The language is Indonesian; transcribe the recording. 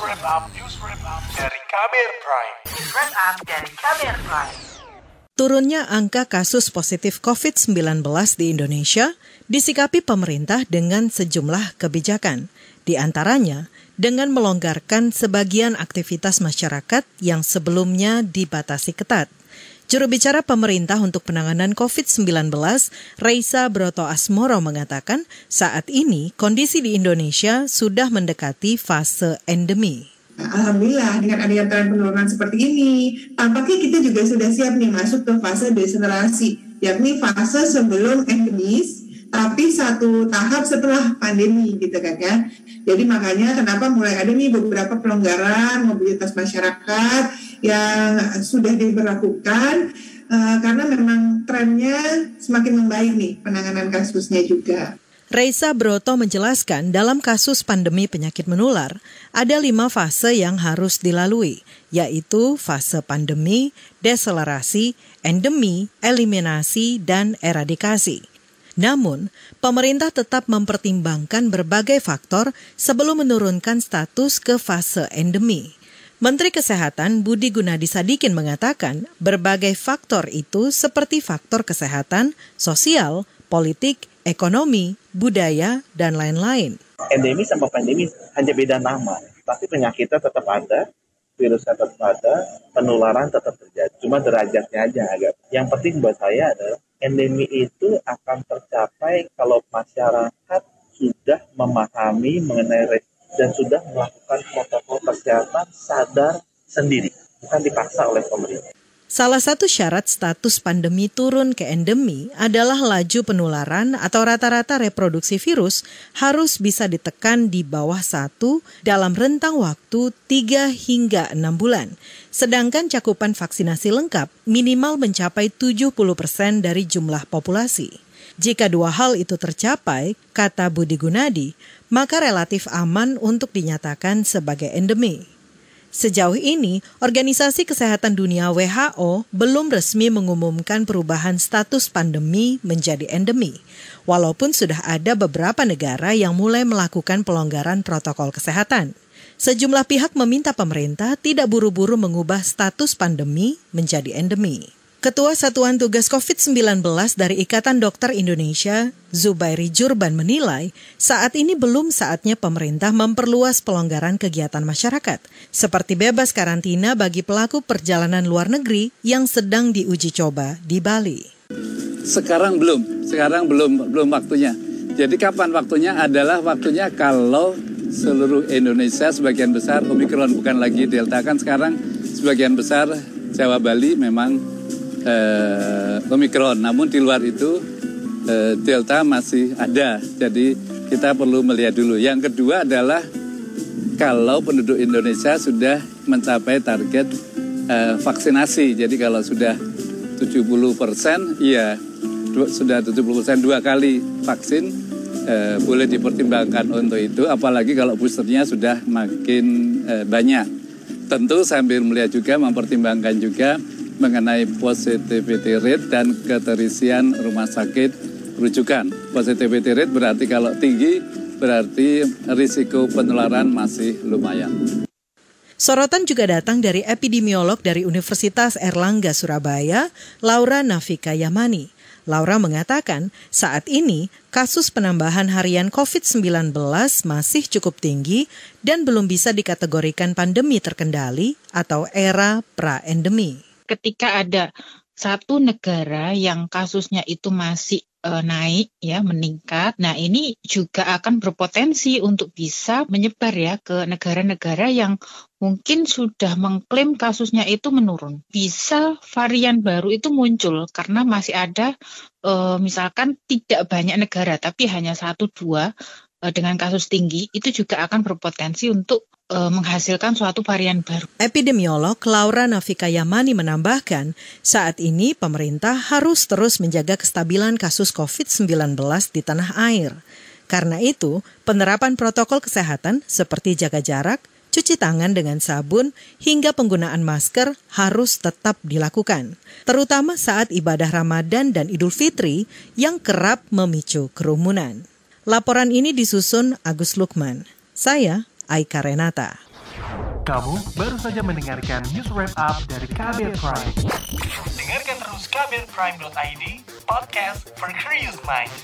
wrap up, dari Kamer Prime. News dari Kamer Prime. Turunnya angka kasus positif COVID-19 di Indonesia disikapi pemerintah dengan sejumlah kebijakan. Di antaranya, dengan melonggarkan sebagian aktivitas masyarakat yang sebelumnya dibatasi ketat. Juru bicara pemerintah untuk penanganan COVID-19, Reisa Broto Asmoro mengatakan saat ini kondisi di Indonesia sudah mendekati fase endemi. Alhamdulillah dengan adanya tren penurunan seperti ini, tampaknya kita juga sudah siap nih masuk ke fase deselerasi, yakni fase sebelum endemis, tapi satu tahap setelah pandemi gitu kan ya. Jadi makanya kenapa mulai ada nih beberapa pelonggaran mobilitas masyarakat yang sudah diberlakukan uh, karena memang trennya semakin membaik nih penanganan kasusnya juga. Reisa Broto menjelaskan dalam kasus pandemi penyakit menular, ada lima fase yang harus dilalui, yaitu fase pandemi, deselerasi, endemi, eliminasi, dan eradikasi. Namun, pemerintah tetap mempertimbangkan berbagai faktor sebelum menurunkan status ke fase endemi. Menteri Kesehatan Budi Gunadi Sadikin mengatakan berbagai faktor itu seperti faktor kesehatan, sosial, politik, ekonomi, budaya, dan lain-lain. Endemi sama pandemi hanya beda nama, tapi penyakitnya tetap ada, virusnya tetap ada, penularan tetap terjadi. Cuma derajatnya aja agak. Yang penting buat saya adalah endemi itu akan tercapai kalau masyarakat sudah memahami mengenai dan sudah melakukan protokol kesehatan sadar sendiri, bukan dipaksa oleh pemerintah. Salah satu syarat status pandemi turun ke endemi adalah laju penularan atau rata-rata reproduksi virus harus bisa ditekan di bawah satu dalam rentang waktu 3 hingga 6 bulan. Sedangkan cakupan vaksinasi lengkap minimal mencapai 70 persen dari jumlah populasi. Jika dua hal itu tercapai, kata Budi Gunadi, maka relatif aman untuk dinyatakan sebagai endemi. Sejauh ini, Organisasi Kesehatan Dunia WHO belum resmi mengumumkan perubahan status pandemi menjadi endemi, walaupun sudah ada beberapa negara yang mulai melakukan pelonggaran protokol kesehatan. Sejumlah pihak meminta pemerintah tidak buru-buru mengubah status pandemi menjadi endemi. Ketua Satuan Tugas COVID-19 dari Ikatan Dokter Indonesia, Zubairi Jurban menilai, saat ini belum saatnya pemerintah memperluas pelonggaran kegiatan masyarakat, seperti bebas karantina bagi pelaku perjalanan luar negeri yang sedang diuji coba di Bali. Sekarang belum, sekarang belum belum waktunya. Jadi kapan waktunya adalah waktunya kalau seluruh Indonesia sebagian besar Omikron bukan lagi Delta kan sekarang sebagian besar Jawa Bali memang eh, Omikron. Namun di luar itu eh, Delta masih ada. Jadi kita perlu melihat dulu. Yang kedua adalah kalau penduduk Indonesia sudah mencapai target eh, vaksinasi. Jadi kalau sudah 70 persen, iya sudah 70 persen dua kali vaksin eh, boleh dipertimbangkan untuk itu. Apalagi kalau boosternya sudah makin eh, banyak. Tentu sambil melihat juga mempertimbangkan juga mengenai positivity rate dan keterisian rumah sakit rujukan. Positivity rate berarti kalau tinggi berarti risiko penularan masih lumayan. Sorotan juga datang dari epidemiolog dari Universitas Erlangga Surabaya, Laura Nafika Yamani. Laura mengatakan saat ini kasus penambahan harian COVID-19 masih cukup tinggi dan belum bisa dikategorikan pandemi terkendali atau era pra-endemi ketika ada satu negara yang kasusnya itu masih e, naik ya meningkat. Nah, ini juga akan berpotensi untuk bisa menyebar ya ke negara-negara yang mungkin sudah mengklaim kasusnya itu menurun. Bisa varian baru itu muncul karena masih ada e, misalkan tidak banyak negara tapi hanya satu dua dengan kasus tinggi itu juga akan berpotensi untuk e, menghasilkan suatu varian baru. Epidemiolog Laura Nafika Yamani menambahkan, saat ini pemerintah harus terus menjaga kestabilan kasus COVID-19 di tanah air. Karena itu, penerapan protokol kesehatan seperti jaga jarak, cuci tangan dengan sabun, hingga penggunaan masker harus tetap dilakukan, terutama saat ibadah Ramadan dan Idul Fitri yang kerap memicu kerumunan. Laporan ini disusun Agus Lukman. Saya Aika Renata. Kamu baru saja mendengarkan news wrap up dari Kabel Prime. Dengarkan terus kabelprime.id, podcast for curious mind.